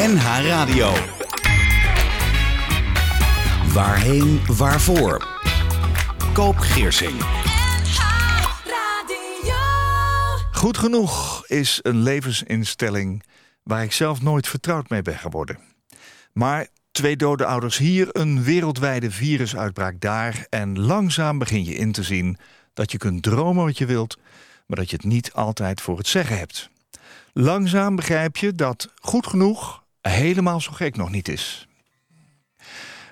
NH Radio. Waarheen, waarvoor? Koop Geersing. Goed genoeg is een levensinstelling waar ik zelf nooit vertrouwd mee ben geworden. Maar twee dode ouders hier, een wereldwijde virusuitbraak daar... en langzaam begin je in te zien dat je kunt dromen wat je wilt... maar dat je het niet altijd voor het zeggen hebt. Langzaam begrijp je dat goed genoeg helemaal zo gek nog niet is.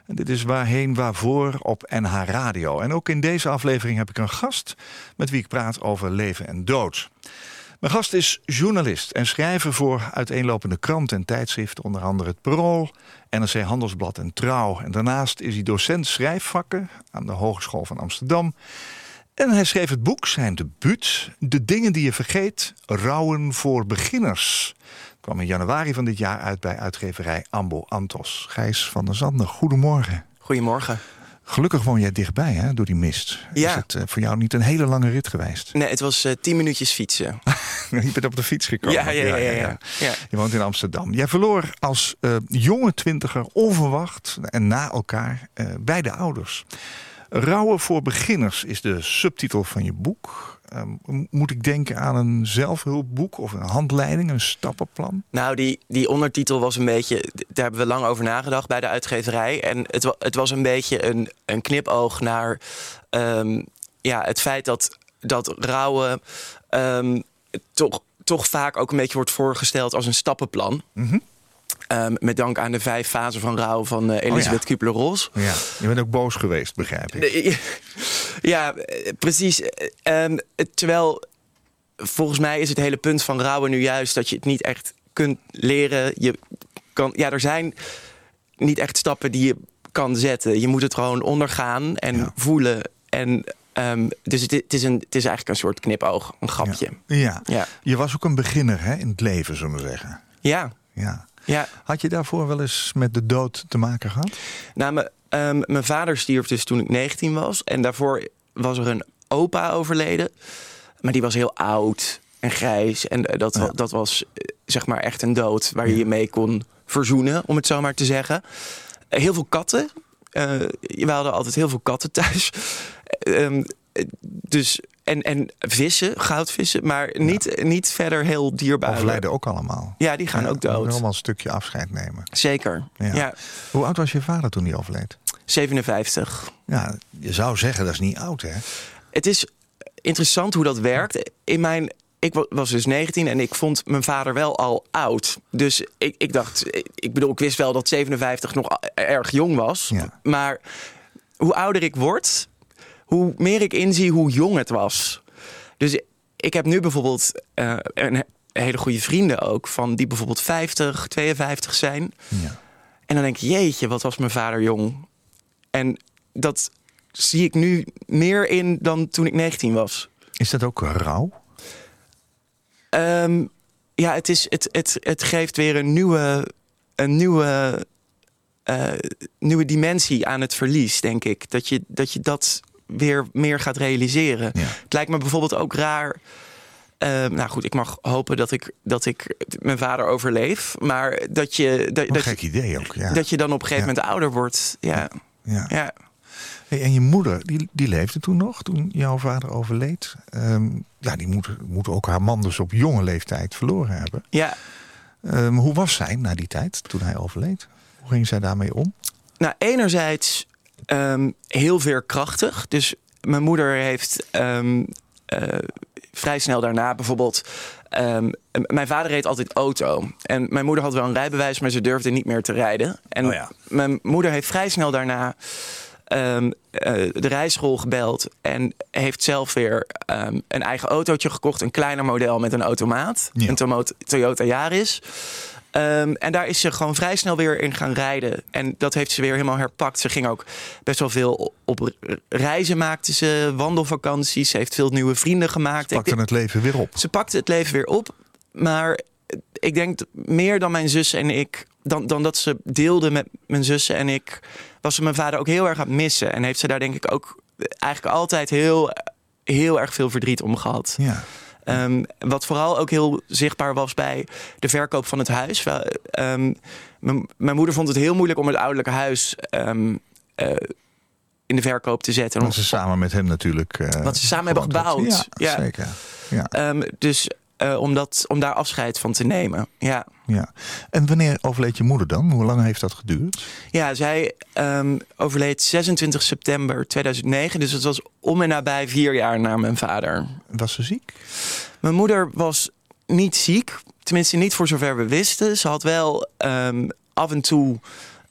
Dit is Waarheen Waarvoor op NH Radio. En ook in deze aflevering heb ik een gast met wie ik praat over leven en dood. Mijn gast is journalist en schrijver voor uiteenlopende kranten en tijdschriften, onder andere het Parool, NRC Handelsblad en Trouw. En daarnaast is hij docent schrijfvakken aan de Hogeschool van Amsterdam. En hij schreef het boek, zijn debuut, De dingen die je vergeet, rouwen voor beginners. Kwam in januari van dit jaar uit bij uitgeverij Ambo Antos. Gijs van der Zanden, goedemorgen. Goedemorgen. Gelukkig woon jij dichtbij, hè, door die mist. Ja. Is het eh, voor jou niet een hele lange rit geweest? Nee, het was eh, tien minuutjes fietsen. je bent op de fiets gekomen. Ja, ja, ja, ja, ja. Je woont in Amsterdam. Jij verloor als eh, jonge twintiger onverwacht en na elkaar beide ouders. Rouwen voor beginners is de subtitel van je boek. Ehm, moet ik denken aan een zelfhulpboek of een handleiding, een stappenplan? Nou, die, die ondertitel was een beetje... Daar hebben we lang over nagedacht bij de uitgeverij. En het, het was een beetje een, een knipoog naar ehm, ja, het feit dat, dat rouwen... ehm, toch, toch vaak ook een beetje wordt voorgesteld als een stappenplan. Ehm, met dank aan de vijf fasen van rouw van Elisabeth Oh ja. Kubler-Ross. Ja, je bent ook boos geweest, begrijp ik. Ja, eh, precies. Eh, ehm, terwijl volgens mij is het hele punt van rouwen nu juist dat je het niet echt kunt leren. Je kan, ja, er zijn niet echt stappen die je kan zetten. Je moet het gewoon ondergaan en Ja. voelen. En ehm, dus het, het is een, het is eigenlijk een soort knipoog, een grapje. Ja. Ja. Je was ook een beginner hè, in het leven, zullen we zeggen. Ja, Ja. ja. Had je daarvoor wel eens met de dood te maken gehad? Nou, ehm, mijn vader stierf dus toen ik 19 was. En daarvoor was er een opa overleden. Maar die was heel oud en grijs. En eh, dat, Ja. dat was eh, zeg maar echt een dood waar je je mee kon verzoenen, om het zo maar te zeggen. Eh, Heel veel katten. We hadden altijd heel veel katten thuis. Ehm, eh, dus, en, en vissen, goudvissen, maar niet, niet verder heel dierbaar. Overlijden ook allemaal. Ja, die gaan Ja, ook dood. Allemaal een stukje afscheid nemen. Zeker. Ja. ja. Hoe oud was je vader toen hij overleed? 57. Ja, je zou zeggen dat is niet oud, hè? het is interessant hoe dat werkt. In mijn, ik wa- was dus 19 en ik vond mijn vader wel al oud. Dus ik, ik dacht, ik- bedoel, ik wist wel dat 57 nog erg jong was. Ja. Maar hoe ouder ik word, hoe meer ik inzie hoe jong het was. Dus ik heb nu bijvoorbeeld eh, een he- hele goede vrienden ook, van die bijvoorbeeld 50, 52 zijn. Ja. En dan denk ik, jeetje, wat was mijn vader jong. En dat zie ik nu meer in dan toen ik 19 was. Is dat ook rouw? Ehm, ja, het, is, het, het, het geeft weer een nieuwe, een nieuwe, eh, nieuwe dimensie aan het verlies, denk ik. Dat je dat, je dat weer meer gaat realiseren. Ja. Het lijkt me bijvoorbeeld ook raar. ehm, nou goed, ik mag hopen dat ik, dat ik mijn vader overleef. Maar dat je, dat, Een dat, gek je, idee ook, ja. dat je dan op een gegeven Ja. moment ouder wordt. Ja, ja. ja. Hey, en je moeder, die, die leefde toen nog, toen jouw vader overleed. Ehm, ja, die moet, moet ook haar man dus op jonge leeftijd verloren hebben. ja. Ehm, hoe was zij na die tijd, toen hij overleed? Hoe ging zij daarmee om? Nou, enerzijds ehm, heel veerkrachtig. Dus mijn moeder heeft ehm, eh, vrij snel daarna bijvoorbeeld... ehm, mijn vader reed altijd auto. En mijn moeder had wel een rijbewijs, maar ze durfde niet meer te rijden. En Oh ja. mijn moeder heeft vrij snel daarna... eh, de rijschool gebeld en heeft zelf weer een eigen autootje gekocht. Een kleiner model met een automaat. Ja. Een Toyota Yaris. Ehm, en daar is ze gewoon vrij snel weer in gaan rijden. En dat heeft ze weer helemaal herpakt. Ze ging ook best wel veel op reizen maakte ze, wandelvakanties. Ze heeft veel nieuwe vrienden gemaakt. Ik Pakte het leven weer op. ze pakte het leven weer op. Maar ik denk meer dan mijn zus en ik, dan, dan dat ze deelde met mijn zussen en ik, was ze mijn vader ook heel erg aan het missen. En heeft ze daar denk ik ook eigenlijk altijd heel, heel erg veel verdriet om gehad. Ja. Ehm, wat vooral ook heel zichtbaar was bij de verkoop van het huis. Ehm, mijn moeder vond het heel moeilijk om het ouderlijke huis ehm, eh, in de verkoop te zetten. Wat ze samen met hem natuurlijk. Uh, wat ze samen hebben gebouwd. Ja, zeker. Ja. dus uh, om, dat, om daar afscheid van te nemen. Ja. ja. En wanneer overleed je moeder dan? Hoe lang heeft dat geduurd? Ja, zij um, overleed 26 september 2009. Dus het was om en nabij vier jaar na mijn vader. Was ze ziek? Mijn moeder was niet ziek. Tenminste, niet voor zover we wisten. Ze had wel um, af en toe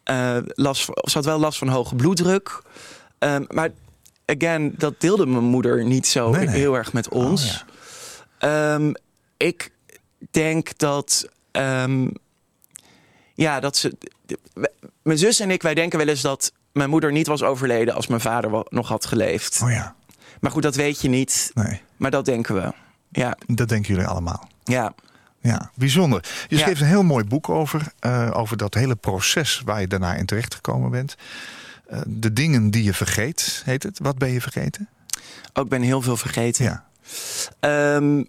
uh, last, ze had wel last van hoge bloeddruk. Um, maar again, dat deelde mijn moeder niet zo nee, nee. heel erg met ons. Oh, ja. um, ik denk dat. Um, ja, dat ze. Mijn zus en ik, wij denken wel eens dat mijn moeder niet was overleden als mijn vader nog had geleefd. Oh ja. Maar goed, dat weet je niet. Nee. Maar dat denken we. Ja. Dat denken jullie allemaal. Ja. Ja, bijzonder. Je schreef een heel mooi boek over. Uh, over dat hele proces waar je daarna in terecht gekomen bent. Uh, de dingen die je vergeet, heet het. Wat ben je vergeten? Ook oh, ben heel veel vergeten. Ja. Um,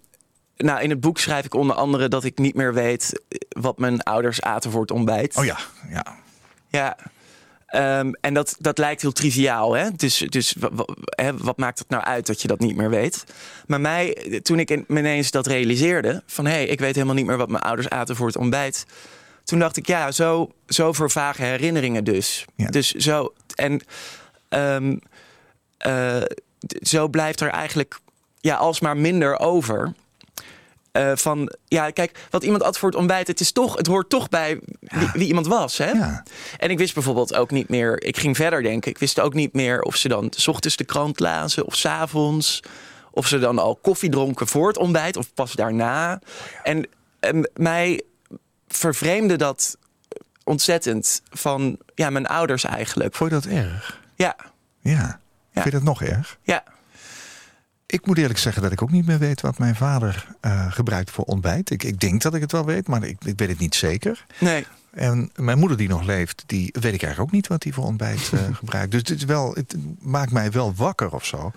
nou, in het boek schrijf ik onder andere dat ik niet meer weet wat mijn ouders aten voor het ontbijt. Oh ja, ja. Ja. Um, en dat, dat lijkt heel triviaal. Hè? Dus, dus hè, wat maakt het nou uit dat je dat niet meer weet? Maar mij, toen ik ineens dat realiseerde: van hé, hey, ik weet helemaal niet meer wat mijn ouders aten voor het ontbijt. Toen dacht ik, ja, zo, zo voor vage herinneringen dus. Ja. Dus zo. En um, uh, zo blijft er eigenlijk ja, alsmaar minder over. Uh, van ja, kijk, wat iemand at voor het ontbijt, het is toch, het hoort toch bij wie, wie iemand was. Hè? Ja. En ik wist bijvoorbeeld ook niet meer, ik ging verder denken, ik wist ook niet meer of ze dan s ochtends de krant lazen of s avonds. Of ze dan al koffie dronken voor het ontbijt of pas daarna. En, en mij vervreemde dat ontzettend van ja, mijn ouders eigenlijk. Vond je dat erg? Ja. Ja. ja. Vind je dat nog erg? Ja. Ik moet eerlijk zeggen dat ik ook niet meer weet wat mijn vader uh, gebruikt voor ontbijt. Ik, ik, denk dat ik het wel weet, maar ik, ik, weet het niet zeker. Nee. En mijn moeder die nog leeft, die weet ik eigenlijk ook niet wat hij voor ontbijt uh, gebruikt. Dus dit is wel, het maakt mij wel wakker of zo.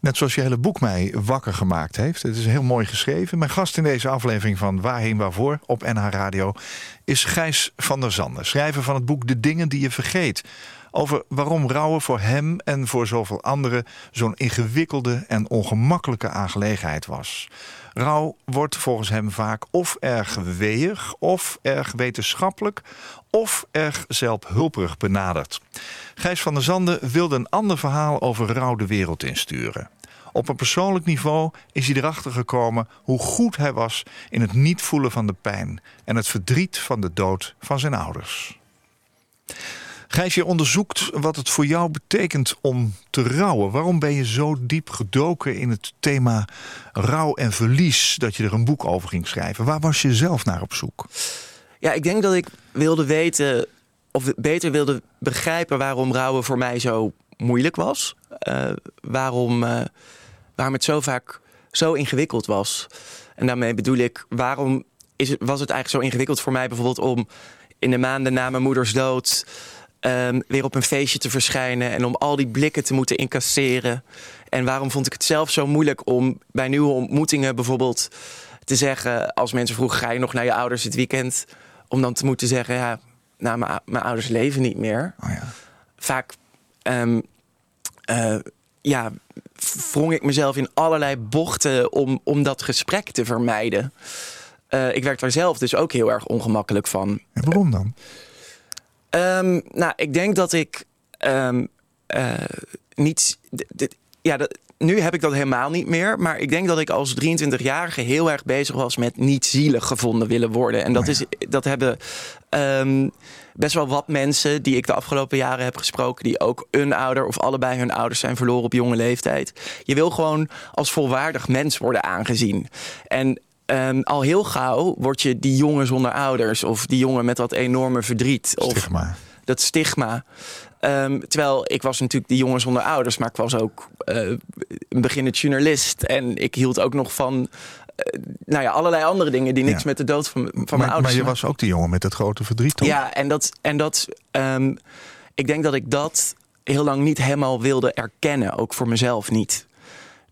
Net zoals je hele boek mij wakker gemaakt heeft. Het is heel mooi geschreven. Mijn gast in deze aflevering van Waarheen Waarvoor op NH Radio is Gijs van der Zanden. Schrijver van het boek De Dingen die je vergeet over waarom rouwen voor hem en voor zoveel anderen zo'n ingewikkelde en ongemakkelijke aangelegenheid was. Rouw wordt volgens hem vaak of erg weeig, of erg wetenschappelijk, of erg zelfhulperig benaderd. Gijs van der Zanden wilde een ander verhaal over rouw de wereld insturen. Op een persoonlijk niveau is hij erachter gekomen hoe goed hij was in het niet voelen van de pijn en het verdriet van de dood van zijn ouders. Gijs, je onderzoekt wat het voor jou betekent om te rouwen. Waarom ben je zo diep gedoken in het thema rouw en verlies... dat je er een boek over ging schrijven? Waar was je zelf naar op zoek? Ja, ik denk dat ik wilde weten... of beter wilde begrijpen waarom rouwen voor mij zo moeilijk was. Uh, waarom, uh, waarom het zo vaak zo ingewikkeld was. En daarmee bedoel ik, waarom is het, was het eigenlijk zo ingewikkeld voor mij... bijvoorbeeld om in de maanden na mijn moeders dood um, weer op een feestje te verschijnen en om al die blikken te moeten incasseren. En waarom vond ik het zelf zo moeilijk om bij nieuwe ontmoetingen bijvoorbeeld te zeggen, als mensen vroegen: ga je nog naar je ouders het weekend? Om dan te moeten zeggen: ja, nou, mijn ouders leven niet meer. Oh ja. Vaak. Um, uh, ja, wrong ik mezelf in allerlei bochten om, om dat gesprek te vermijden. Uh, ik werd daar zelf dus ook heel erg ongemakkelijk van. En waarom dan? Um, nou, ik denk dat ik um, uh, niet. Ja, dat, nu heb ik dat helemaal niet meer. Maar ik denk dat ik als 23-jarige heel erg bezig was met niet zielig gevonden willen worden. En dat, is, dat hebben um, best wel wat mensen die ik de afgelopen jaren heb gesproken, die ook een ouder of allebei hun ouders zijn verloren op jonge leeftijd. Je wil gewoon als volwaardig mens worden aangezien. En Um, al heel gauw word je die jongen zonder ouders of die jongen met dat enorme verdriet. Stigma. Of dat stigma. Um, terwijl ik was natuurlijk die jongen zonder ouders, maar ik was ook uh, een beginnend journalist. En ik hield ook nog van uh, nou ja, allerlei andere dingen die niks ja. met de dood van, van maar, mijn ouders Maar je was ook die jongen met het grote verdriet, toch? Ja, en dat, en dat um, ik denk dat ik dat heel lang niet helemaal wilde erkennen, ook voor mezelf niet.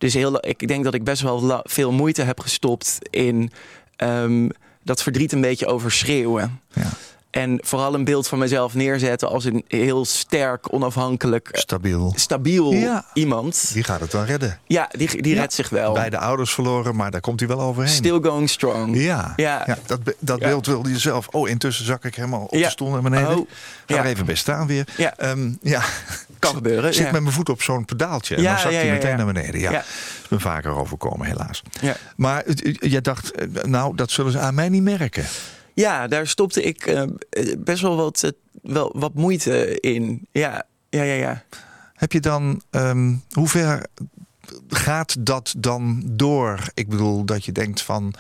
Dus heel, ik denk dat ik best wel veel moeite heb gestopt in ehm, dat verdriet een beetje overschreeuwen. Ja. En vooral een beeld van mezelf neerzetten als een heel sterk, onafhankelijk, eh, Stabiel. stabiel Ja. iemand. Die gaat het wel redden. Ja, die, die Ja. redt zich wel. Beide ouders verloren, maar daar komt hij wel overheen. Still going strong. Ja, ja. Ja. dat, dat Ja. beeld wilde je zelf. Oh, intussen zak ik helemaal op Ja. de stoel naar beneden. Oh, Ga er even bij staan weer. Ja. Ehm, ja. Kan gebeuren. Ik zit ja. met mijn voet op zo'n pedaaltje. En Ja, dan zakt ja, hij meteen ja. naar beneden. Ja, Ja. is me vaker overkomen, helaas. Ja. Maar jij dacht, eh, nou, dat zullen ze aan mij niet merken. Ja, daar stopte ik eh, best wel wat, eh, wel wat moeite in. Ja, ja, ja, ja. Heb je dan, ehm, hoe ver gaat dat dan door? Ik bedoel, dat je denkt van,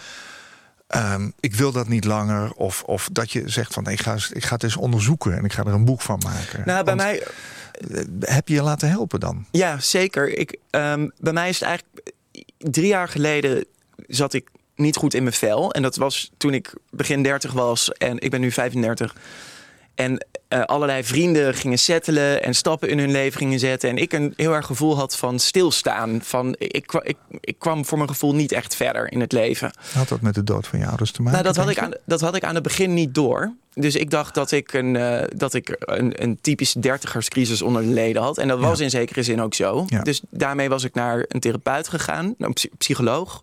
ehm, ik wil dat niet langer. Of, of dat je zegt van, ik ga, ik ga het eens onderzoeken en ik ga er een boek van maken. Nou, bij Want, mij, eh, Heb je je laten helpen dan? ja, zeker. Ik, ehm, bij mij is het eigenlijk drie jaar geleden zat ik niet goed in mijn vel. En dat was toen ik begin 30 was en ik ben nu 35. En eh, allerlei vrienden gingen settelen en stappen in hun leven gingen zetten. En ik een heel erg gevoel had van stilstaan. Van, ik, ik, ik kwam voor mijn gevoel niet echt verder in het leven. Had dat met de dood van je ouders te maken? Nou, dat had, ik aan, dat had ik aan het begin niet door. Dus ik dacht dat ik een, eh, dat ik een, een typische dertigerscrisis onder de leden had. En dat was Ja. in zekere zin ook zo. Ja. Dus daarmee was ik naar een therapeut gegaan, een psy- psycholoog,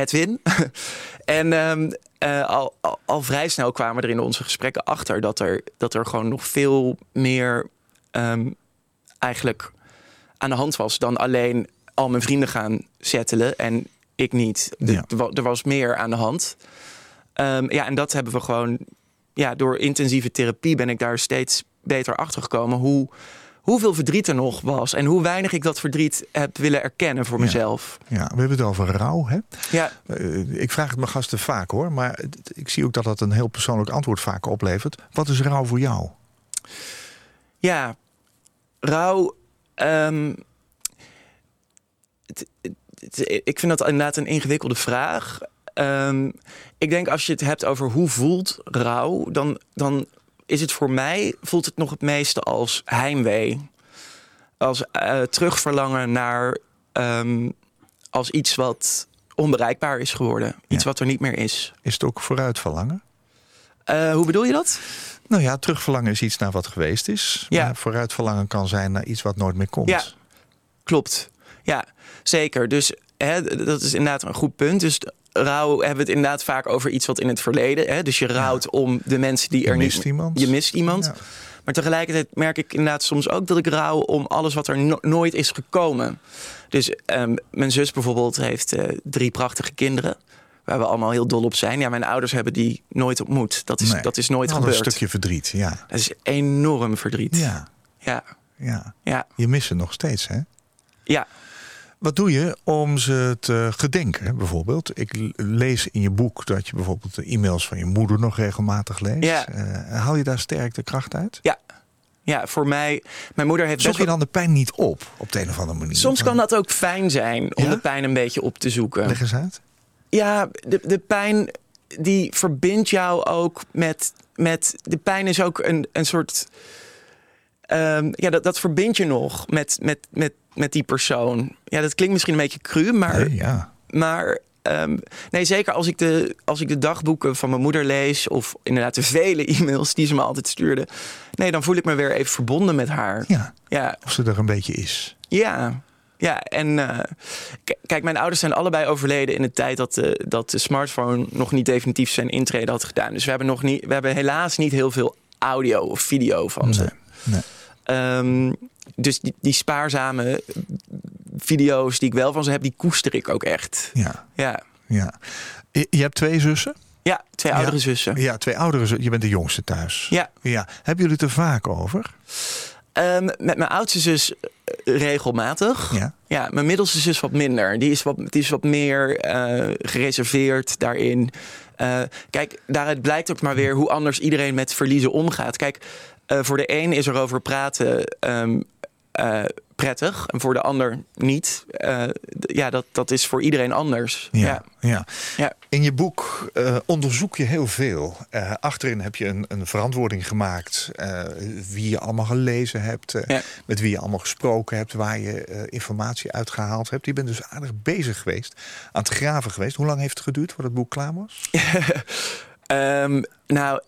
Edwin. en ehm, eh, al, al, al vrij snel kwamen er in onze gesprekken achter dat er, dat er gewoon nog veel meer ehm, eigenlijk aan de hand was dan alleen al mijn vrienden gaan settelen en ik niet. Ja. er er was meer aan de hand. Ehm, ja, en dat hebben we gewoon, ja, door intensieve therapie ben ik daar steeds beter achter gekomen hoe, hoeveel verdriet er nog was en hoe weinig ik dat verdriet heb willen erkennen voor mezelf. Ja, we hebben het over rouw. Hè? Ja, Eh, ik vraag het mijn gasten vaak hoor, maar ik zie ook dat dat een heel persoonlijk antwoord vaak oplevert. Wat is rouw voor jou? ja, rouw. ehm, ik vind dat inderdaad een ingewikkelde vraag. Ehm, ik denk als je het hebt over hoe voelt rouw, dan, dan is het voor mij voelt het nog het meeste als heimwee. Als eh, terugverlangen naar ehm, als iets wat onbereikbaar is geworden. Iets Ja. wat er niet meer is. Is het ook vooruitverlangen? Eh, hoe bedoel je dat? Nou ja, terugverlangen is iets naar wat geweest is. Ja. Maar vooruitverlangen kan zijn naar iets wat nooit meer komt. Ja. Klopt. Ja, zeker. Dus hè, dat is inderdaad een goed punt. Dus rouw hebben we het inderdaad vaak over iets wat in het verleden. Hè? Dus je rouwt om de mensen die Je er mist niet. iemand. Je mist iemand. Ja. Maar tegelijkertijd merk ik inderdaad soms ook dat ik rouw om alles wat er no- nooit is gekomen. Dus ehm, mijn zus bijvoorbeeld heeft eh, drie prachtige kinderen. Waar we allemaal heel dol op zijn. Ja, mijn ouders hebben die nooit ontmoet. Dat is, Nee. dat is nooit Een gebeurd. stukje verdriet, ja. Dat is enorm verdriet. Ja, ja, ja. ja. Je mist ze nog steeds, hè? ja. Wat doe je om ze te gedenken, bijvoorbeeld? Ik lees in je boek dat je bijvoorbeeld de e-mails van je moeder nog regelmatig leest. Ja. Eh, haal je daar sterk de kracht uit? Ja. Ja, voor mij. Mijn moeder heeft Zoek je dan de pijn niet op, op de een of andere manier? Soms kan dat ook fijn zijn om Ja? de pijn een beetje op te zoeken. Leg eens uit. Ja, de, de pijn die verbindt jou ook met. met de pijn is ook een, een soort. ehm, ja, dat, dat verbindt je nog met, met, met, met die persoon. Ja, dat klinkt misschien een beetje cru, maar. Nee, ja. Maar ehm, nee, zeker als ik, de, als ik de dagboeken van mijn moeder lees, of inderdaad de vele e-mails die ze me altijd stuurde. Nee, dan voel ik me weer even verbonden met haar. ja, Ja, of ze er een beetje is. ja. Ja, en eh, kijk, mijn ouders zijn allebei overleden in de tijd dat de, dat de smartphone nog niet definitief zijn intrede had gedaan. Dus we hebben, nog niet, we hebben helaas niet heel veel audio of video van ze. Nee, nee. Dus die, die spaarzame video's die ik wel van ze heb, die koester ik ook echt. Ja, Ja, ja. Je hebt twee zussen? ja twee Ja. oudere zussen. Ja, twee oudere zussen. Je bent de jongste thuis. Ja. ja. Hebben jullie het er vaak over? Ehm, met mijn oudste zus eh, regelmatig. Ja. Ja, mijn middelste zus wat minder. Die is wat, die is wat meer eh, gereserveerd daarin. Eh, kijk, daaruit blijkt ook maar weer hoe anders iedereen met verliezen omgaat. Kijk, voor de een is er over praten ehm, eh, prettig en voor de ander niet. Uh, ja, dat, dat is voor iedereen anders. Ja, ja. ja. In je boek uh, onderzoek je heel veel. Achterin heb je een, een verantwoording gemaakt. wie je allemaal gelezen hebt, met wie je allemaal gesproken hebt, waar je informatie uitgehaald hebt. Je bent dus aardig bezig geweest, aan het graven geweest. Hoe lang heeft het geduurd voordat het boek klaar was? um, nou,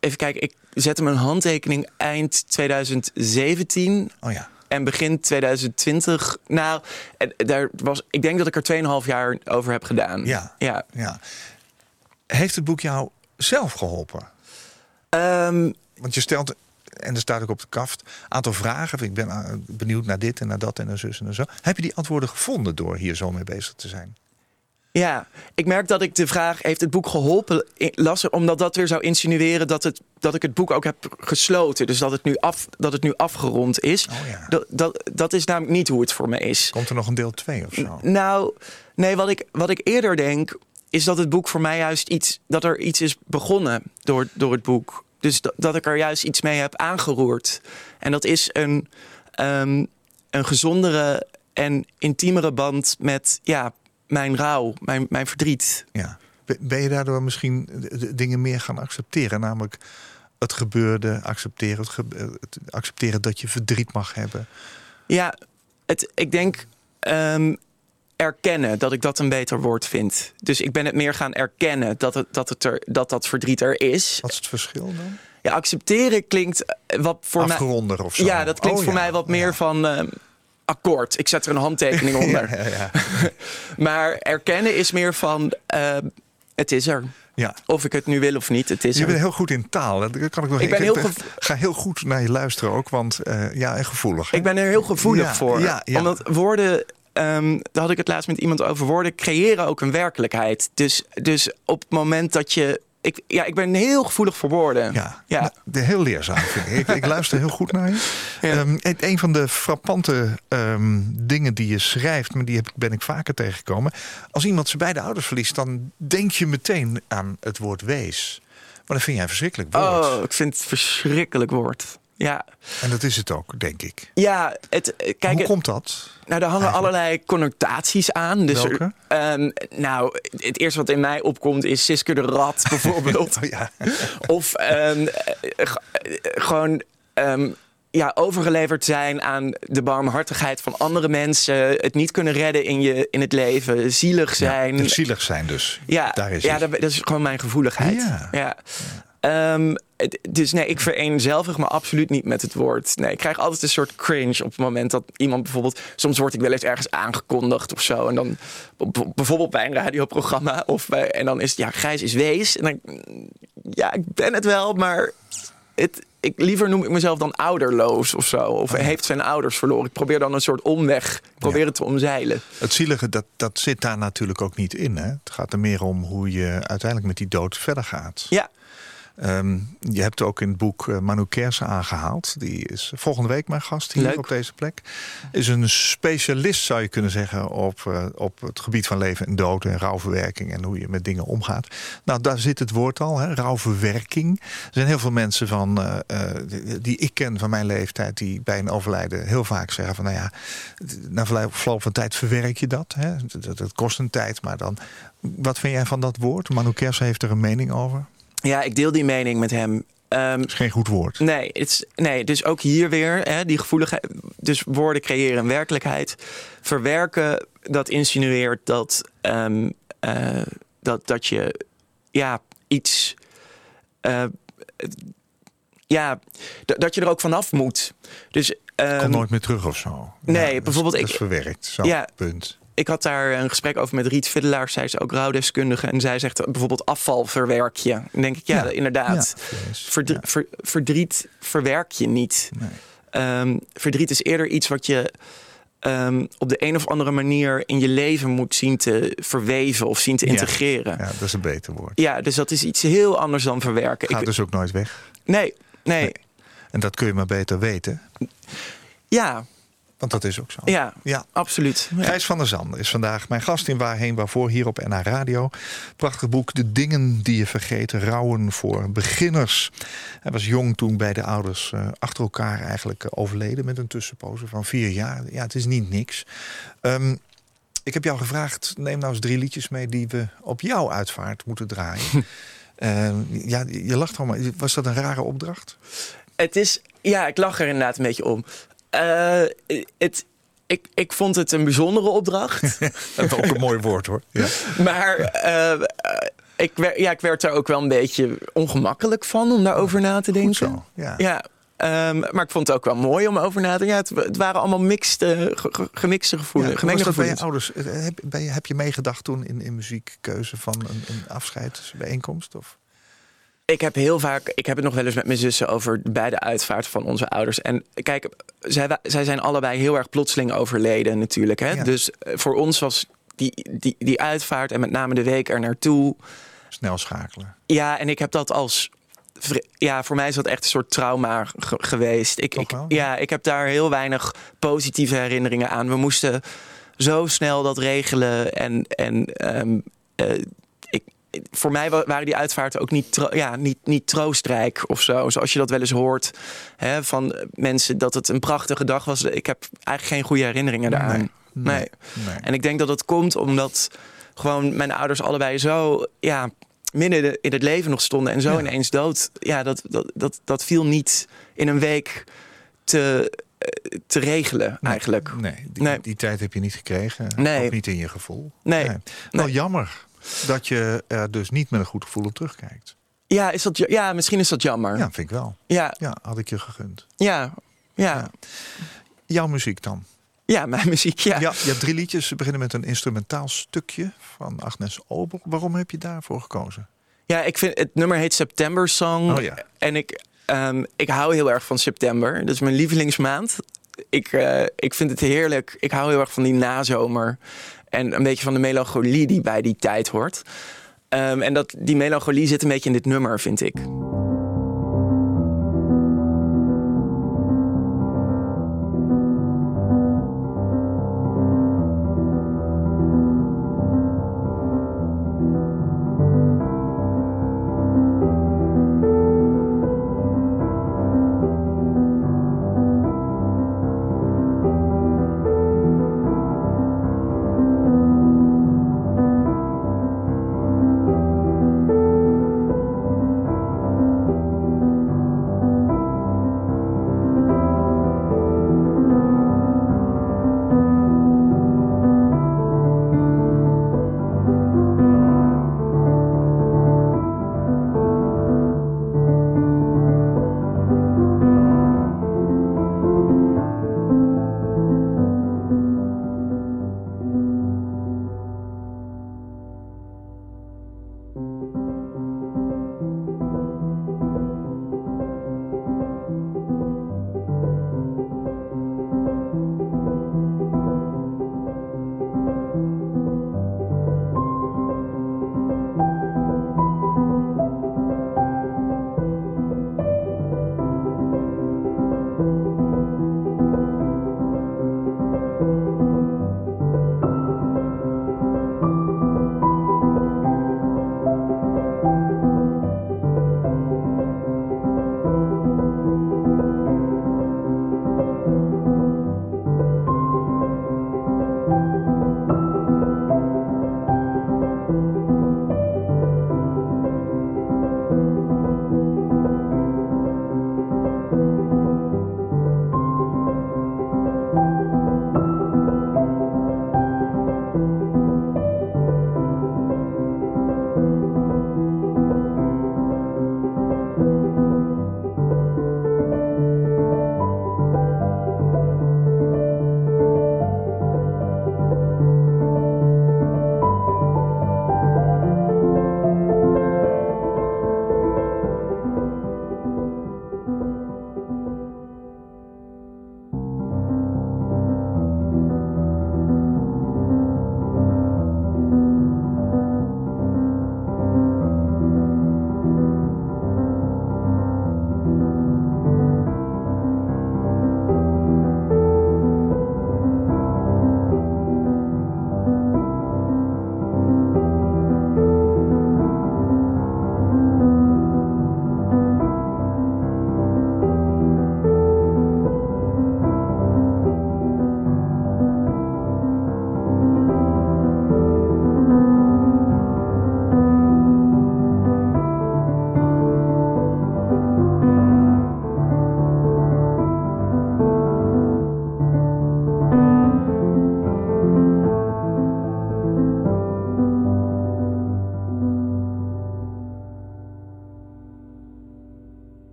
even kijken. Ik zette mijn handtekening eind 2017. Oh ja. En begin 2020. Nou, daar was, ik denk dat ik er 2,5 jaar over heb gedaan. Ja. ja. ja. Heeft het boek jou zelf geholpen? Um, Want je stelt, en er staat ook op de kaft, aantal vragen. Ik ben eh, benieuwd naar dit en naar dat en naar zus en zo. Heb je die antwoorden gevonden door hier zo mee bezig te zijn? Ja, ik merk dat ik de vraag: heeft het boek geholpen? las omdat dat weer zou insinueren dat, het, dat ik het boek ook heb gesloten. Dus dat het nu, af, dat het nu afgerond is. Oh ja. dat, dat, dat is namelijk niet hoe het voor me is. Komt er nog een deel 2 of zo? Nou, nee, wat ik, wat ik eerder denk, is dat het boek voor mij juist iets. dat er iets is begonnen door, door het boek. Dus dat, dat ik er juist iets mee heb aangeroerd. En dat is een, um, een gezondere en intiemere band met ja, mijn rouw, mijn, mijn verdriet. Ja. Ben je daardoor misschien dingen meer gaan accepteren? Namelijk het gebeurde, accepteren, het, accepteren dat je verdriet mag hebben. Ja, het, ik denk um, erkennen dat ik dat een beter woord vind. Dus ik ben het meer gaan erkennen dat, het, dat, het er, dat dat verdriet er is. Wat is het verschil dan? Ja, accepteren klinkt wat voor Afgeronder mij. of zo. Ja, dat klinkt oh voor mij wat meer van. Uh, akkoord. Ik zet er een handtekening onder. ja, ja, maar erkennen is meer van uh, het is er. Ja. Of ik het nu wil of niet, het is Je bent heel goed in taal. Dat kan ik nog ik ben heel ga heel goed naar je luisteren ook, want uh, ja, en gevoelig. Hè? Ik ben er heel gevoelig voor. Ja, Omdat woorden Um, daar had ik het laatst met iemand over. Woorden creëren ook een werkelijkheid. Dus, dus op het moment dat je ik, ja, ik ben heel gevoelig voor woorden. Ja, ja. Nou, de heel leerzaam vind ik. ik. ik. luister heel goed naar je. Ja. Um, een van de frappante um, dingen die je schrijft, maar die heb, ben ik vaker tegengekomen. Als iemand zijn beide ouders verliest, dan denk je meteen aan het woord wees. Maar dat vind jij een verschrikkelijk woord. Oh, ik vind het een verschrikkelijk woord. Ja. En dat is het ook, denk ik. Ja, het, eh, kijk, hoe komt dat? Nou, daar hangen allerlei connotaties aan. Dus Welke? Um, nou, het eerste wat in mij opkomt is Siske de Rat bijvoorbeeld. oh, ja. Of um, gewoon um, ja, overgeleverd zijn aan de barmhartigheid van andere mensen. Het niet kunnen redden in, je, in het leven. Zielig zijn. Ja, zielig zijn dus. Ja, Daar is ja dat, is gewoon mijn gevoeligheid. Ja. ja. Um, dus nee, ik vereenzelvig me absoluut niet met het woord. Nee, ik krijg altijd een soort cringe op het moment dat iemand bijvoorbeeld... Soms word ik wel eens ergens aangekondigd of zo. En dan bijvoorbeeld bij een radioprogramma. Of bij, en dan is het, ja, Grijs is wees. En dan, ja, ik ben het wel, maar het, ik, liever noem ik mezelf dan ouderloos of zo. Of oh heeft zijn ouders verloren. Ik probeer dan een soort omweg, probeer ja. het te omzeilen. Het zielige, dat, dat zit daar natuurlijk ook niet in. Hè? Het gaat er meer om hoe je uiteindelijk met die dood verder gaat. Ja, Um, je hebt ook in het boek uh, Manu Kersen aangehaald. Die is volgende week mijn gast hier Leuk. op deze plek. Is een specialist, zou je kunnen zeggen, op, uh, op het gebied van leven en dood en rouwverwerking en hoe je met dingen omgaat. Nou, daar zit het woord al, hè, rouwverwerking. Er zijn heel veel mensen van, uh, die, die ik ken van mijn leeftijd, die bij een overlijden heel vaak zeggen van, nou ja, na verloop van tijd verwerk je dat. Hè. Dat, dat kost een tijd, maar dan. Wat vind jij van dat woord? Manu Kersen heeft er een mening over. Ja, ik deel die mening met hem. Um, is geen goed woord. Nee, het is, nee dus ook hier weer hè, die gevoeligheid. Dus woorden creëren een werkelijkheid. Verwerken, dat insinueert dat, um, uh, dat, dat je ja, iets. Uh, ja, dat je er ook vanaf moet. Dus, um, Kom nooit meer terug of zo. Nee, ja, bijvoorbeeld. Dat is, ik, dat is verwerkt. Zo, ja, punt ik had daar een gesprek over met Riet Fiddelaar. Zij is ook rouwdeskundige. En zij zegt bijvoorbeeld afval verwerk je. Dan denk ik, ja, ja inderdaad. Ja, Verdri ver verdriet verwerk je niet. Nee. Um, verdriet is eerder iets wat je um, op de een of andere manier in je leven moet zien te verweven of zien te integreren. Ja, dat is een beter woord. Ja, dus dat is iets heel anders dan verwerken. Gaat ik, dus ook nooit weg. Nee, nee, nee. En dat kun je maar beter weten. Ja, Want dat is ook zo. Ja, Ja. absoluut. Ja. Gijs van der Zander is vandaag mijn gast in Waarheen Waarvoor hier op NH Radio. Prachtig boek De Dingen die je vergeet. Rouwen voor beginners. Hij was jong toen bij de ouders eh, achter elkaar eigenlijk eh, overleden... met een tussenpoze van vier jaar. Ja, het is niet niks. Ehm, ik heb jou gevraagd, neem nou eens drie liedjes mee... die we op jouw uitvaart moeten draaien. Ehm, ja, je lacht al, maar was dat een rare opdracht? Het is, ja, ik lach er inderdaad een beetje om. Eh, het, ik, ik vond het een bijzondere opdracht. Dat is ook een mooi woord hoor. Ja. maar eh, ik, werd, ja, ik werd er ook wel een beetje ongemakkelijk van om daarover na te denken. zo, ja. ja ehm, maar ik vond het ook wel mooi om over na te denken. Ja, het, het waren allemaal gemixte gevoelens. Ja, gemengde dat bij je gevoelens. ouders? Eh, Heb, heb je meegedacht toen in, in muziekkeuze van een, een afscheidsbijeenkomst? Of? Ik heb heel vaak, ik heb het nog wel eens met mijn zussen over bij de uitvaart van onze ouders. En kijk, zij, zij zijn allebei heel erg plotseling overleden natuurlijk. Hè? Ja. Dus eh, voor ons was die, die, die uitvaart en met name de week er naartoe. Snel schakelen. Ja, en ik heb dat als. Ja, voor mij is dat echt een soort trauma ge- geweest. Ik, ik, wel? ja, ik heb daar heel weinig positieve herinneringen aan. We moesten zo snel dat regelen. En, en ehm, eh, voor mij wa- waren die uitvaarten ook niet, ja, niet, niet troostrijk of zo. Zoals je dat wel eens hoort hè, van mensen dat het een prachtige dag was. Ik heb eigenlijk geen goede herinneringen daaraan. Nee, Nee. nee, nee. En ik denk dat dat komt omdat gewoon mijn ouders allebei zo ja, midden de- in het leven nog stonden en zo Ja. ineens dood. Ja, dat, dat, dat, dat viel niet in een week te, eh, te regelen eigenlijk. Nee, die, Nee. die tijd heb je niet gekregen. Nee. Ook niet in je gevoel. Nee. Wel Nee. jammer dat je er dus niet met een goed gevoel op terugkijkt. Ja, is dat, ja- ja, misschien is dat jammer. Ja, Ja, vind ik wel. ja, Ja, had ik je gegund. ja. ja. Jouw muziek dan? mijn muziek, ja. Ja, je hebt drie liedjes. Ze beginnen met een instrumentaal stukje van Agnes Obel. Waarom heb je daarvoor gekozen? Ja, ik vind het nummer heet September Song. Oh ja. En ik, ehm, ik hou heel erg van september. Dat is mijn lievelingsmaand. Ik, eh, ik vind het heerlijk. Ik hou heel erg van die nazomer. En een beetje van de melancholie die bij die tijd hoort. Ehm, en dat, die melancholie zit een beetje in dit nummer, vind ik.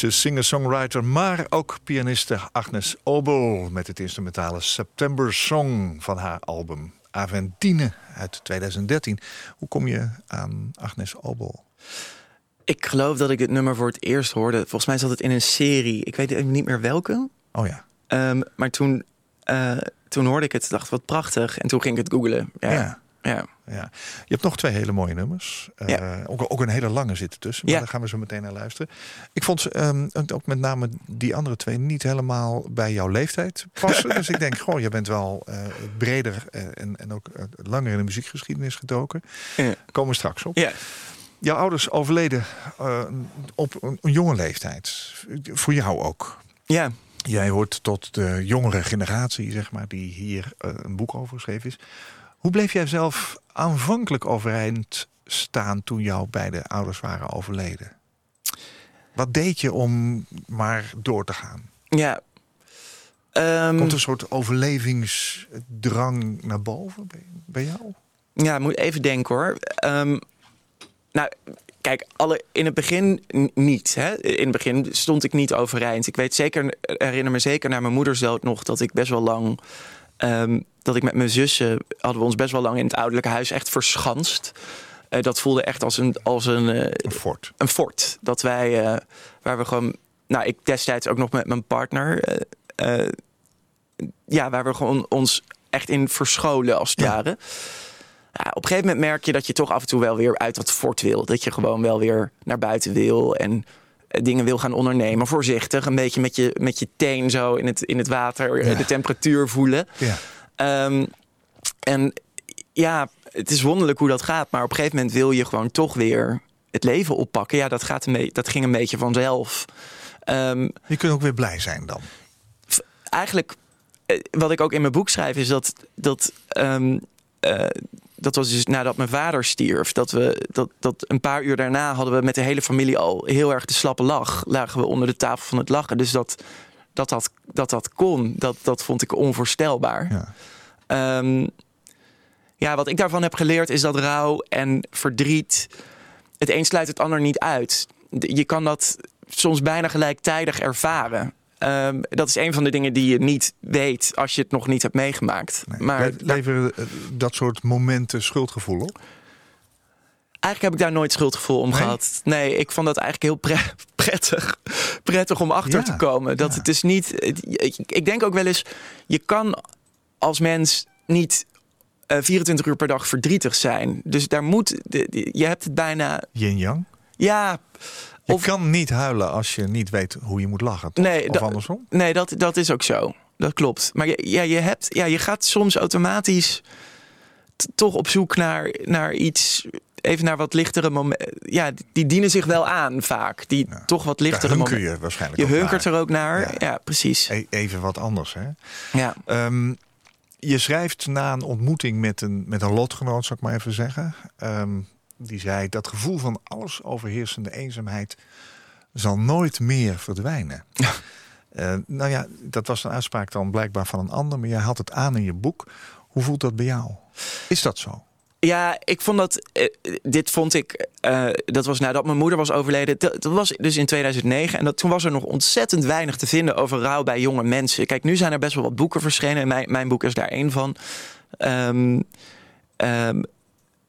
Deense singer-songwriter, maar ook pianiste Agnes Obel... met het instrumentale September Song van haar album Aventine uit 2013. Hoe kom je aan Agnes Obel? Ik geloof dat ik dit nummer voor het eerst hoorde. Volgens mij zat het in een serie. Ik weet niet meer welke. Oh ja. Um, maar toen, uh, toen hoorde ik het, dacht wat prachtig. En toen ging ik het googlen. Ja. ja. Ja. Ja. Je hebt nog twee hele mooie nummers. Uh, ja. ook, ook een hele lange zitten tussen. Maar Ja. daar gaan we zo meteen naar luisteren. Ik vond ehm, ook met name die andere twee niet helemaal bij jouw leeftijd passen. dus ik denk, goh, je bent wel eh, breder eh, en, en ook eh, langer in de muziekgeschiedenis gedoken. Ja. Komen we straks op. Ja. Jouw ouders overleden eh, op een, een jonge leeftijd. Voor jou ook. ja. Jij hoort tot de jongere generatie, zeg maar, die hier eh, een boek over geschreven is. Hoe bleef jij zelf aanvankelijk overeind staan toen jouw beide ouders waren overleden? Wat deed je om maar door te gaan? ja. Ehm, Komt een soort overlevingsdrang naar boven bij, bij jou? Ja, moet even denken hoor. Ehm, nou, kijk, alle, in het begin niet. Hè? In het begin stond ik niet overeind. Ik weet zeker, herinner me zeker naar mijn moeders dood nog dat ik best wel lang. Ehm, dat ik met mijn zussen hadden we ons best wel lang in het ouderlijke huis echt verschanst. Eh, dat voelde echt als een, als een, eh, Een fort. een fort. Dat wij, eh, waar we gewoon, nou, ik destijds ook nog met mijn partner, ja, waar we gewoon ons echt in verscholen als het Ja. ware. Ja, op een gegeven moment merk je dat je toch af en toe wel weer uit dat fort wil. Dat je gewoon wel weer naar buiten wil en dingen wil gaan ondernemen. Voorzichtig, een beetje met je, met je teen zo in het, in het water, Ja. de temperatuur voelen. Ja. Ehm, en ja, het is wonderlijk hoe dat gaat. Maar op een gegeven moment wil je gewoon toch weer het leven oppakken. Ja, dat, gaat een dat ging een beetje vanzelf. Ehm, Je kunt ook weer blij zijn dan. eigenlijk, eh, wat ik ook in mijn boek schrijf, is dat. dat ehm, eh, dat was dus nadat mijn vader stierf. Dat we dat, dat een paar uur daarna hadden we met de hele familie al heel erg de slappe lach. Lagen we onder de tafel van het lachen. Dus dat dat, dat, dat, dat kon, dat, dat vond ik onvoorstelbaar. Ja. Ehm, ja, wat ik daarvan heb geleerd is dat rouw en verdriet. Het een sluit het ander niet uit. Je kan dat soms bijna gelijktijdig ervaren. Ehm, dat is een van de dingen die je niet weet als je het nog niet hebt meegemaakt. Nee. Maar Le- Leveren eh, dat soort momenten schuldgevoel op? eigenlijk heb ik daar nooit schuldgevoel om Nee? gehad. Nee, ik vond dat eigenlijk heel pre- prettig, prettig om achter Ja, te komen. Dat ja. het is niet. het- Ik, denk ook wel eens, je kan als mens niet eh, 24 uur per dag verdrietig zijn. Dus daar moet. Je hebt het bijna. Yin-yang? Ja. Je Of- kan niet huilen als je niet weet hoe je moet lachen. toch? Nee, of andersom? Nee, dat, dat is ook zo. Dat klopt. Maar je, ja, je, hebt, ja, je gaat soms automatisch toch op zoek naar, naar iets. Even naar wat lichtere momenten. Ja, die dienen zich wel aan vaak. Die Ja. toch wat lichtere momenten. je waarschijnlijk Je hunkert naar. er ook naar. Ja. Ja, precies. E- Even wat anders, hè? Ja. Ehm, je schrijft na een ontmoeting met een, met een lotgenoot, zal ik maar even zeggen. Ehm, die zei, dat gevoel van alles overheersende eenzaamheid zal nooit meer verdwijnen. Eh, nou ja, dat was een uitspraak dan blijkbaar van een ander, maar jij had het aan in je boek. Hoe voelt dat bij jou? Is dat zo? Ja, ik vond dat. eh, dit vond ik. eh, dat was nadat mijn moeder was overleden. Dat, dat was dus in 2009. En dat, toen was er nog ontzettend weinig te vinden over rouw bij jonge mensen. Kijk, nu zijn er best wel wat boeken verschenen. En mijn, mijn boek is daar één van. Ehm,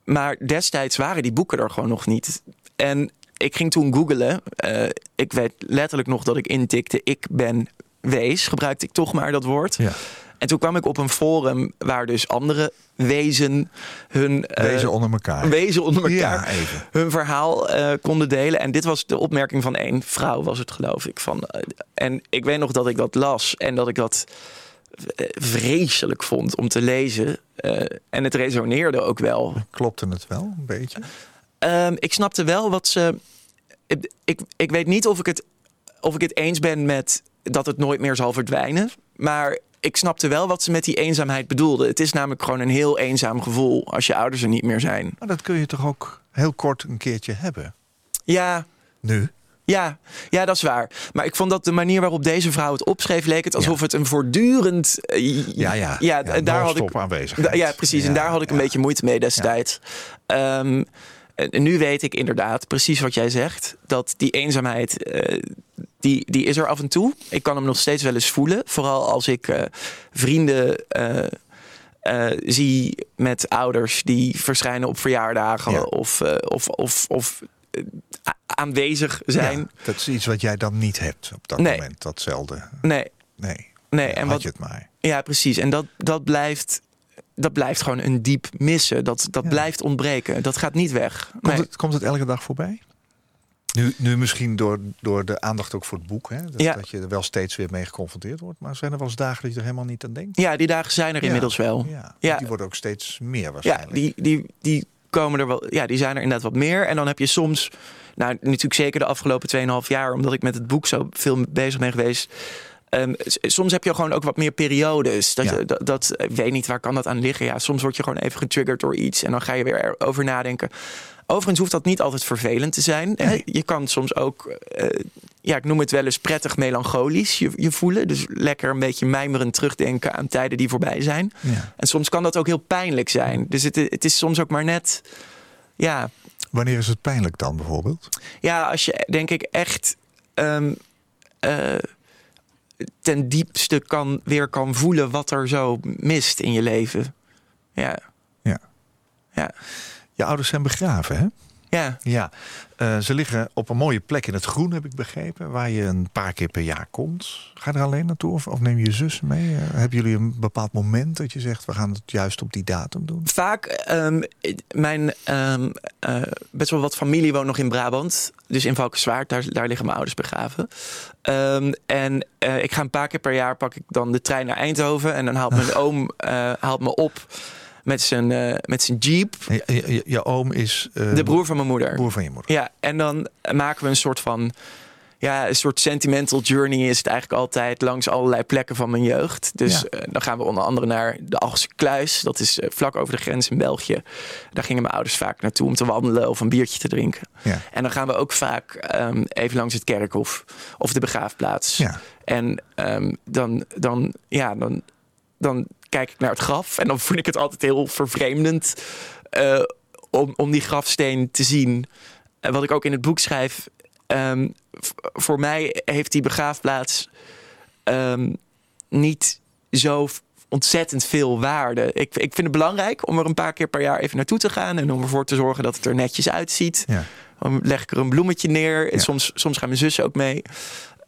maar destijds waren die boeken er gewoon nog niet. En ik ging toen googlen. Eh, ik weet letterlijk nog dat ik intikte: ik ben wees. Gebruikte ik toch maar dat woord. Ja. En toen kwam ik op een forum waar dus andere wezen hun eh, Wezen onder elkaar. wezen onder elkaar Ja, even. hun verhaal eh, konden delen. En dit was de opmerking van één vrouw, was het geloof ik. Van, en ik weet nog dat ik dat las en dat ik dat vreselijk vond om te lezen. Eh, en het resoneerde ook wel. Klopte het wel een beetje? Ehm, ik snapte wel wat ze. Ik, ik, ik weet niet of ik, het, of ik het eens ben met dat het nooit meer zal verdwijnen. Maar ik snapte wel wat ze met die eenzaamheid bedoelde. Het is namelijk gewoon een heel eenzaam gevoel als je ouders er niet meer zijn. Maar dat kun je toch ook heel kort een keertje hebben? Ja, Nu? Ja, ja, dat is waar. Maar ik vond dat de manier waarop deze vrouw het opschreef, leek het alsof Ja. het een voortdurend. eh, Ja, ja. ja, daar had ik. Da- Ja, precies. en daar had ik een beetje moeite mee destijds. Ehm, en nu weet ik inderdaad precies wat jij zegt. Dat die eenzaamheid, eh, die, die is er af en toe. Ik kan hem nog steeds wel eens voelen. Vooral als ik uh, vrienden zie met ouders die verschijnen op verjaardagen of, of, of, of aanwezig zijn. Ja, dat is iets wat jij dan niet hebt op dat moment, datzelfde. Nee. Nee. Nee, en wat, je het maar. Ja, precies. En dat, dat blijft dat blijft gewoon een diep missen. Dat, dat blijft ontbreken. Dat gaat niet weg. Komt, het, komt het elke dag voorbij? Nu, nu misschien door, door de aandacht ook voor het boek. Hè? Dat, ja. dat je er wel steeds weer mee geconfronteerd wordt. Maar zijn er wel eens dagen dat je er helemaal niet aan denkt? Ja, die dagen zijn er inmiddels wel. Ja. ja. Die worden ook steeds meer waarschijnlijk. Ja, die, die, die komen er wel. Ja, die zijn er inderdaad wat meer. En dan heb je soms. Nou, natuurlijk zeker de afgelopen 2,5 jaar, omdat ik met het boek zo veel bezig ben geweest Um, soms heb je gewoon ook wat meer periodes. Dat, je, dat, dat, ik weet niet waar kan dat aan liggen. Ja, soms word je gewoon even getriggerd door iets en dan ga je weer over nadenken. Overigens hoeft dat niet altijd vervelend te zijn. Nee. Je kan soms ook, uh, ja, ik noem het wel eens prettig melancholisch je, je, voelen. Dus lekker een beetje mijmerend terugdenken aan tijden die voorbij zijn. Ja. En soms kan dat ook heel pijnlijk zijn. Dus het, het is soms ook maar net, ja. Wanneer is het pijnlijk dan bijvoorbeeld? Ja, als je denk ik echt. Um, uh, ten diepste kan, weer kan voelen wat er zo mist in je leven. Ja. Ja. ja. Je ouders zijn begraven, hè? Ja. ja. Uh, ze liggen op een mooie plek in het groen, heb ik begrepen, waar je een paar keer per jaar komt. Ga je er alleen naartoe of, of neem je je zus mee? Uh, hebben jullie een bepaald moment dat je zegt, we gaan het juist op die datum doen? Vaak, um, mijn um, uh, best wel wat familie woont nog in Brabant. Dus in Valkenswaard, daar, daar liggen mijn ouders begraven. Um, en ik ga een paar keer per jaar, pak ik dan de trein naar Eindhoven. En dan haalt mijn oom haalt me op met zijn, uh, met zijn jeep. Je, je, je oom is... Uh, de broer van mijn moeder. Broer van je moeder. Ja, en dan maken we een soort van... Ja, een soort sentimental journey is het eigenlijk altijd langs allerlei plekken van mijn jeugd. Dus ja. uh, dan gaan we onder andere naar de Algse Kluis. Dat is vlak over de grens in België. Daar gingen mijn ouders vaak naartoe om te wandelen of een biertje te drinken. Ja. En dan gaan we ook vaak um, even langs het kerkhof of de begraafplaats. Ja. En um, dan, dan, ja, dan, dan kijk ik naar het graf. En dan vond ik het altijd heel vervreemdend uh, om, om die grafsteen te zien. En wat ik ook in het boek schrijf. Um, voor mij heeft die begraafplaats um, niet zo ontzettend veel waarde. Ik, ik vind het belangrijk om er een paar keer per jaar even naartoe te gaan. En om ervoor te zorgen dat het er netjes uitziet. Ja. Dan leg ik er een bloemetje neer. Ja. Soms, soms gaan mijn zussen ook mee.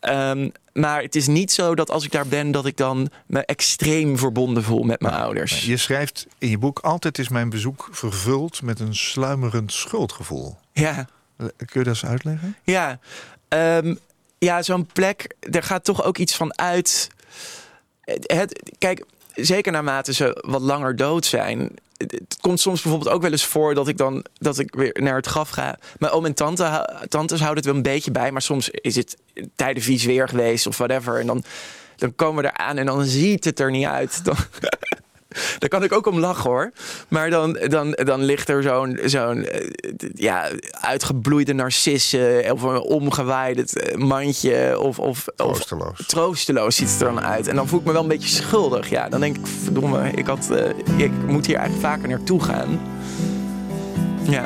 Um, maar het is niet zo dat als ik daar ben, dat ik dan me extreem verbonden voel met mijn nou, ouders. Je schrijft in je boek: Altijd is mijn bezoek vervuld met een sluimerend schuldgevoel. Ja. Kun je dat eens uitleggen? Ja, um, ja zo'n plek, er gaat toch ook iets van uit. Het, kijk, zeker naarmate ze wat langer dood zijn, het komt soms bijvoorbeeld ook wel eens voor dat ik dan dat ik weer naar het graf ga. Mijn oom en tante, tantes houden het wel een beetje bij, maar soms is het tijden vies weer geweest of whatever. En dan, dan komen we eraan en dan ziet het er niet uit. Dan, daar kan ik ook om lachen hoor. Maar dan, dan, dan ligt er zo'n zo'n ja, uitgebloeide narcisse of een omgewaaid mandje. Of, of, troosteloos. Of, troosteloos ziet het er dan uit. En dan voel ik me wel een beetje schuldig. Ja, dan denk ik, verdomme, ik, had, uh, ik moet hier eigenlijk vaker naartoe gaan. Ja.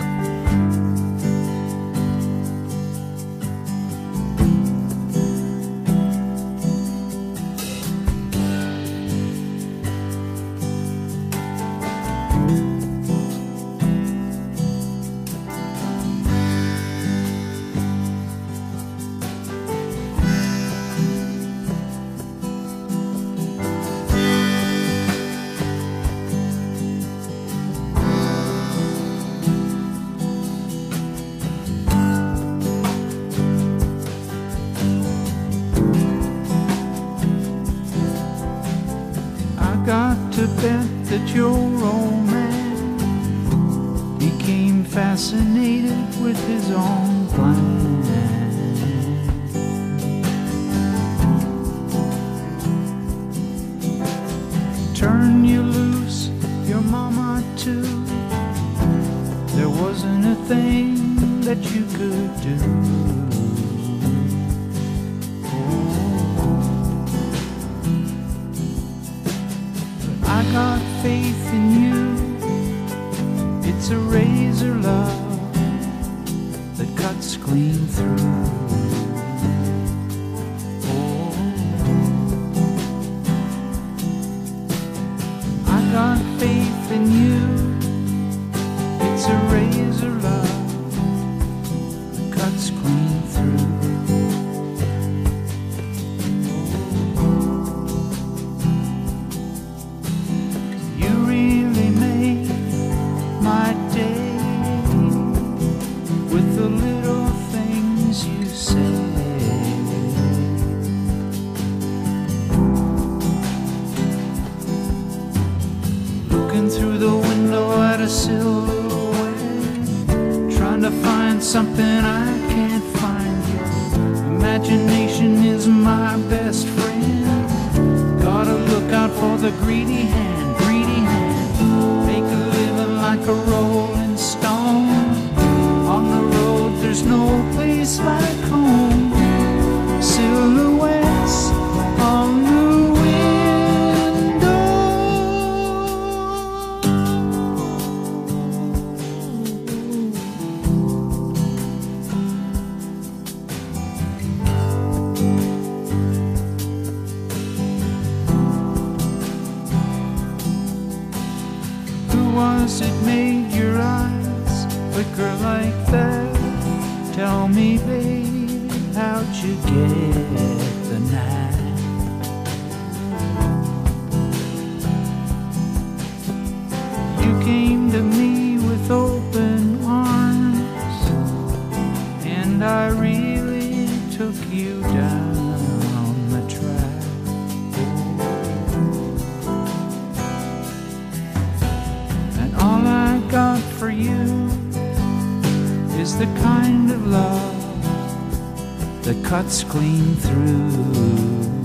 Is the kind of love that cuts clean through.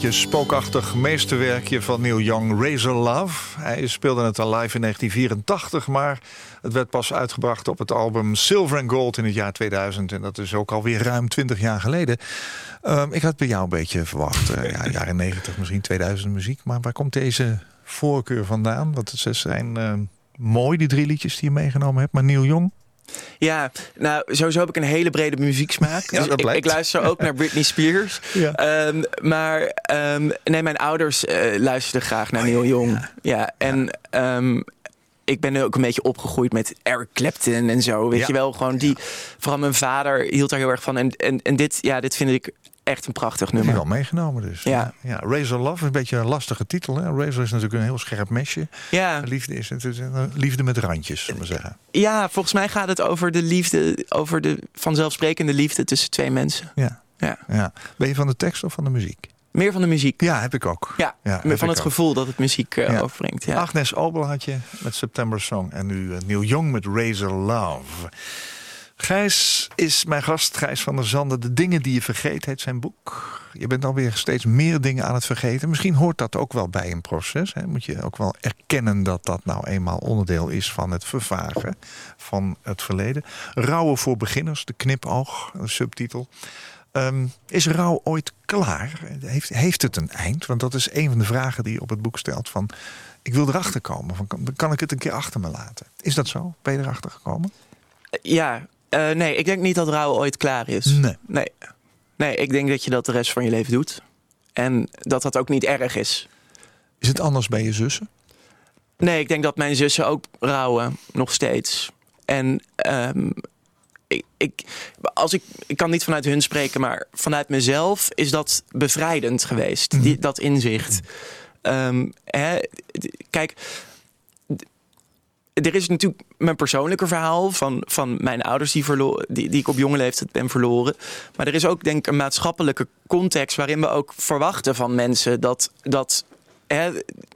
Beetje spookachtig meesterwerkje van Neil Young, Razor Love. Hij speelde het al live in 1984, maar het werd pas uitgebracht op het album Silver and Gold in het jaar 2000. En dat is ook alweer ruim 20 jaar geleden. Ehm, ik had bij jou een beetje verwacht, eh, ja, jaren 90, misschien 2000 muziek. Maar waar komt deze voorkeur vandaan? Want het zijn ehm, mooi, die drie liedjes die je meegenomen hebt. Maar Neil Young, Ja, nou, sowieso heb ik een hele brede muzieksmaak. Ja, Dus dat ik, blijkt. ik luister ook naar Britney Spears. Ja. Ehm, maar ehm, nee, mijn ouders eh, luisterden graag naar Neil Young. Ja, en ehm, ik ben ook een beetje opgegroeid met Eric Clapton en zo. Weet je wel, gewoon die. Vooral mijn vader hield daar heel erg van. En, en, en dit, ja, dit vind ik echt een prachtig Heb je nummer. wel meegenomen dus. Ja. ja. Razor Love is een beetje een lastige titel. Hè? Razor is natuurlijk een heel scherp mesje. Ja, Liefde is natuurlijk een liefde met randjes, zullen we zeggen. ja, volgens mij gaat het over de liefde, over de vanzelfsprekende liefde tussen twee mensen. Ja. Ja. ja. Ben je van de tekst of van de muziek? Meer van de muziek. Ja, heb ik ook. Ja, Ja, van het ook. gevoel dat het muziek eh, Ja. overbrengt. Ja. Agnes Obel had je met September Song. En nu eh, Neil Young met Razor Love. Gijs is mijn gast, Gijs van der Zanden. De dingen die je vergeet heet zijn boek. Je bent alweer steeds meer dingen aan het vergeten. Misschien hoort dat ook wel bij een proces. Hè? Moet je ook wel erkennen dat dat nou eenmaal onderdeel is van het vervagen van het verleden. Rouwen voor beginners, de knipoog, subtitel. Ehm, is rouw ooit klaar? Heeft, heeft het een eind? Want dat is een van de vragen die je op het boek stelt. Van, ik wil erachter komen. Van, kan, kan ik het een keer achter me laten? Is dat zo? Ben je erachter gekomen? Ja, eh, nee, ik denk niet dat rouw ooit klaar is. Nee. nee. Nee, ik denk dat je dat de rest van je leven doet. En dat dat ook niet erg is. Is het anders bij je zussen? Nee, ik denk dat mijn zussen ook rouwen, nog steeds. En ehm, ik, ik, als ik, ik kan niet vanuit hun spreken, maar vanuit mezelf is dat bevrijdend geweest, die, dat inzicht. Ehm, hè, kijk, er is natuurlijk mijn persoonlijke verhaal van, van mijn ouders die, verlo- die, die ik op jonge leeftijd ben verloren. Maar er is ook denk ik een maatschappelijke context waarin we ook verwachten van mensen dat, dat hè,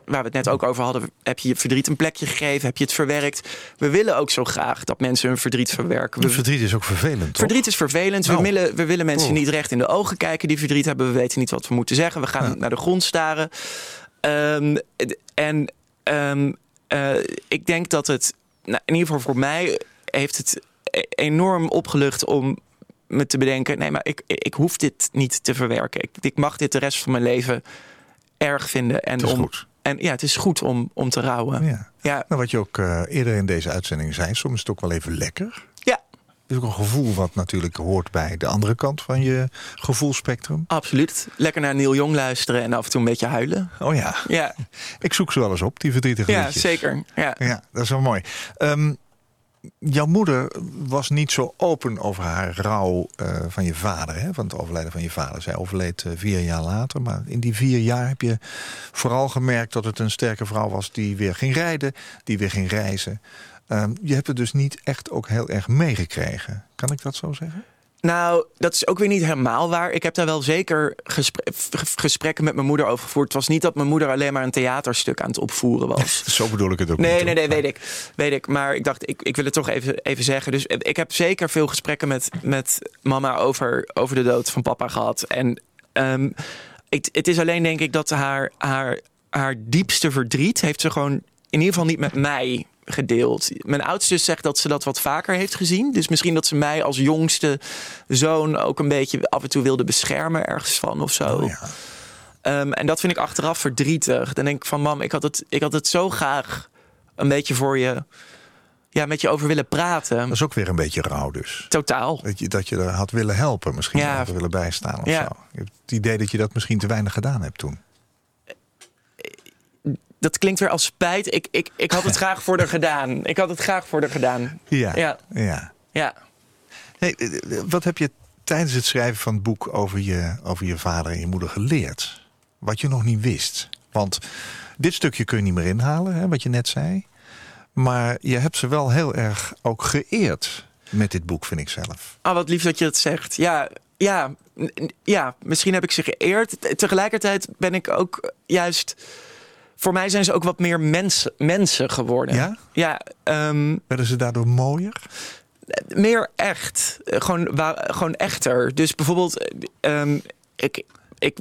waar we het net ook over hadden, heb je je verdriet een plekje gegeven, heb je het verwerkt. We willen ook zo graag dat mensen hun verdriet verwerken. We, Verdriet is ook vervelend, toch? Verdriet is vervelend. We, Nou. willen, we willen mensen Oh. niet recht in de ogen kijken die verdriet hebben. We weten niet wat we moeten zeggen. We gaan Ja. naar de grond staren. Ehm, en ehm, eh, ik denk dat het, nou, in ieder geval voor mij, heeft het e- enorm opgelucht om me te bedenken: nee, maar ik, ik hoef dit niet te verwerken. Ik, ik mag dit de rest van mijn leven erg vinden. En Het is om, goed. En ja, het is goed om, om te rouwen. Ja. Ja, Nou, wat je ook eh, eerder in deze uitzending zei, soms is het ook wel even lekker. Ja is ook een gevoel wat natuurlijk hoort bij de andere kant van je gevoelsspectrum. absoluut. Lekker naar Neil Jong luisteren en af en toe een beetje huilen. Oh ja, Ja, ik zoek ze wel eens op, die verdrietige ja liedjes. zeker. Ja. Ja, dat is wel mooi. Ehm, jouw moeder was niet zo open over haar rouw eh, van je vader, hè? van het overlijden van je vader. Zij overleed eh, vier jaar later, maar in die vier jaar heb je vooral gemerkt dat het een sterke vrouw was die weer ging rijden, die weer ging reizen. Ehm, je hebt het dus niet echt ook heel erg meegekregen. Kan ik dat zo zeggen? Nou, dat is ook weer niet helemaal waar. Ik heb daar wel zeker gespre- gesprekken met mijn moeder over gevoerd. Het was niet dat mijn moeder alleen maar een theaterstuk aan het opvoeren was. Zo bedoel ik het ook Nee, niet. nee, hoor. nee, weet ik. Weet ik. Maar ik dacht, ik, ik wil het toch even, even zeggen. Dus ik heb zeker veel gesprekken met, met mama over, over de dood van papa gehad. En ehm, het, het is alleen denk ik dat haar, haar, haar diepste verdriet heeft ze gewoon in ieder geval niet met mij gedeeld. Mijn oudste zegt dat ze dat wat vaker heeft gezien. Dus misschien dat ze mij als jongste zoon ook een beetje af en toe wilde beschermen ergens van of zo. Oh, ja. Ehm, en dat vind ik achteraf verdrietig. Dan denk ik van, mam, ik had het, ik had het zo graag een beetje voor je, ja, met je over willen praten. Dat is ook weer een beetje rouw dus. Totaal. Dat je, dat je er had willen helpen, misschien Ja. had willen bijstaan of Ja. zo. Je hebt het idee dat je dat misschien te weinig gedaan hebt toen. Dat klinkt weer als spijt. Ik, ik, ik had het graag voor haar gedaan. Ik had het graag voor haar gedaan. Ja. Ja. ja. Ja. Hey, eh, wat heb je tijdens het schrijven van het boek over je, over je vader en je moeder geleerd? Wat je nog niet wist. Want dit stukje kun je niet meer inhalen, hè, wat je net zei. Maar je hebt ze wel heel erg ook geëerd met dit boek, vind ik zelf. Ah, wat lief dat je het zegt. Ja, ja, ja, misschien heb ik ze geëerd. Tegelijkertijd ben ik ook juist... Voor mij zijn ze ook wat meer mensen, mensen geworden. Ja? Ja, ehm, Werden ze daardoor mooier? meer echt. Eh, Gewoon, wa- gewoon echter. Dus bijvoorbeeld, eh, ehm, ik, ik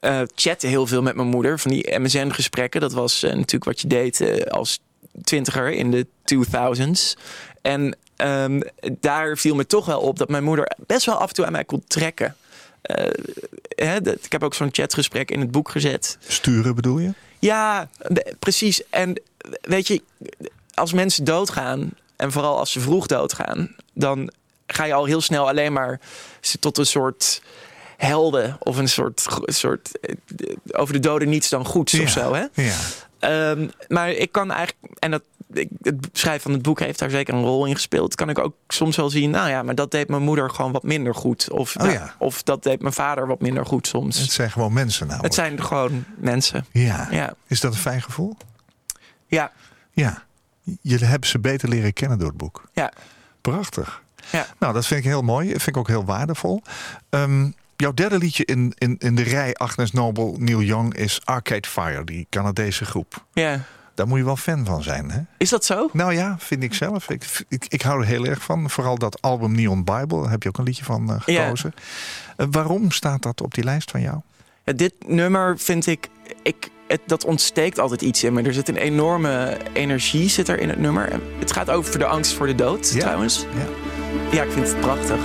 eh, chatte heel veel met mijn moeder van die MSN-gesprekken. Dat was natuurlijk wat je deed als twintiger in de 2000s. En ehm, daar viel me toch wel op dat mijn moeder best wel af en toe aan mij kon trekken. Hè, ik heb ook zo'n chatgesprek in het boek gezet. Sturen bedoel je? Ja, precies. En weet je, als mensen doodgaan, en vooral als ze vroeg doodgaan, dan ga je al heel snel alleen maar tot een soort helden of een soort, soort eh, over de doden niets dan goeds of zo. Hè? Ja. Ehm, maar ik kan eigenlijk, en dat ik- het schrijven van het boek heeft daar zeker een rol in gespeeld. Kan ik ook soms wel zien, nou ja, maar dat deed mijn moeder gewoon wat minder goed. Of, Oh nou, ja. of dat deed mijn vader wat minder goed soms. Het zijn gewoon mensen namelijk. Het zijn gewoon mensen. Ja. Ja. Is dat een fijn gevoel? Ja, Ja. Jullie hebben ze beter leren kennen door het boek. ja, Prachtig. ja. Nou, dat vind ik heel mooi. Dat vind ik ook heel waardevol. Ehm, jouw derde liedje in, in, in de rij Agnes Nobel, Neil Young is Arcade Fire, die Canadese groep. ja. Daar moet je wel fan van zijn, hè? Is dat zo? Nou ja, vind ik zelf. Ik, ik, ik hou er heel erg van. Vooral dat album Neon Bible. Daar heb je ook een liedje van eh, Ja. gekozen. Eh, waarom staat dat op die lijst van jou? Ja, dit nummer vind ik, ik het, dat ontsteekt altijd iets in me. Er zit een enorme energie zit er in het nummer. Het gaat over de angst voor de dood, Ja. trouwens. Ja. Ja, ik vind het prachtig.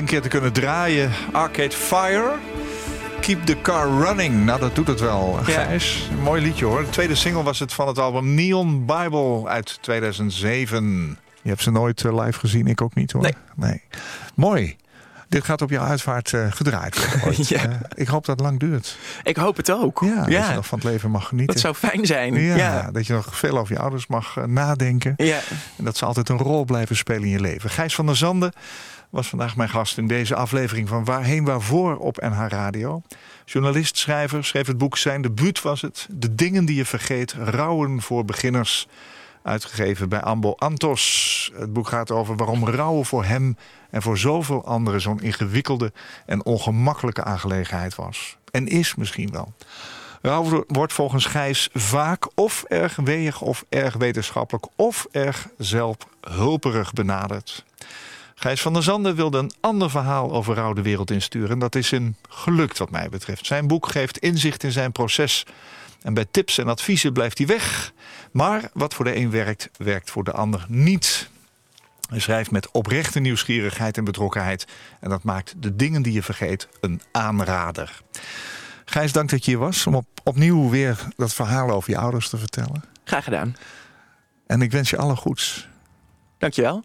Een keer te kunnen draaien. Arcade Fire. Keep the car running. Nou, dat doet het wel. Gijs. Mooi liedje hoor. De tweede single was het van het album Neon Bible uit 2007. Je hebt ze nooit eh, live gezien, ik ook niet hoor. Nee. Mooi. Dit gaat op jouw uitvaart eh, gedraaid worden. Ja. Eh, ik hoop dat het lang duurt. Ik hoop het ook. Ja, dat je nog van het leven mag genieten. dat zou fijn zijn. ja, Ja. dat je nog veel over je ouders mag nadenken. Ja. En dat ze altijd een rol blijven spelen in je leven. Gijs van der Zanden was vandaag mijn gast in deze aflevering van Waarheen Waarvoor op NH Radio. Journalist, schrijver, schreef het boek Zijn debuut was het. De dingen die je vergeet, rouwen voor beginners. Uitgegeven bij Ambo Antos. Het boek gaat over waarom rouwen voor hem en voor zoveel anderen zo'n ingewikkelde en ongemakkelijke aangelegenheid was. En is misschien wel. Rouw wordt volgens Gijs vaak of erg weeg of erg wetenschappelijk of erg zelfhulperig benaderd. Gijs van der Zanden wilde een ander verhaal over rouw de wereld insturen. En dat is hem gelukt wat mij betreft. Zijn boek geeft inzicht in zijn proces. En bij tips en adviezen blijft hij weg. Maar wat voor de een werkt, werkt voor de ander niet. Hij schrijft met oprechte nieuwsgierigheid en betrokkenheid. En dat maakt de dingen die je vergeet een aanrader. Gijs, dank dat je hier was om op, opnieuw weer dat verhaal over je ouders te vertellen. Graag gedaan. En ik wens je alle goeds. Dankjewel.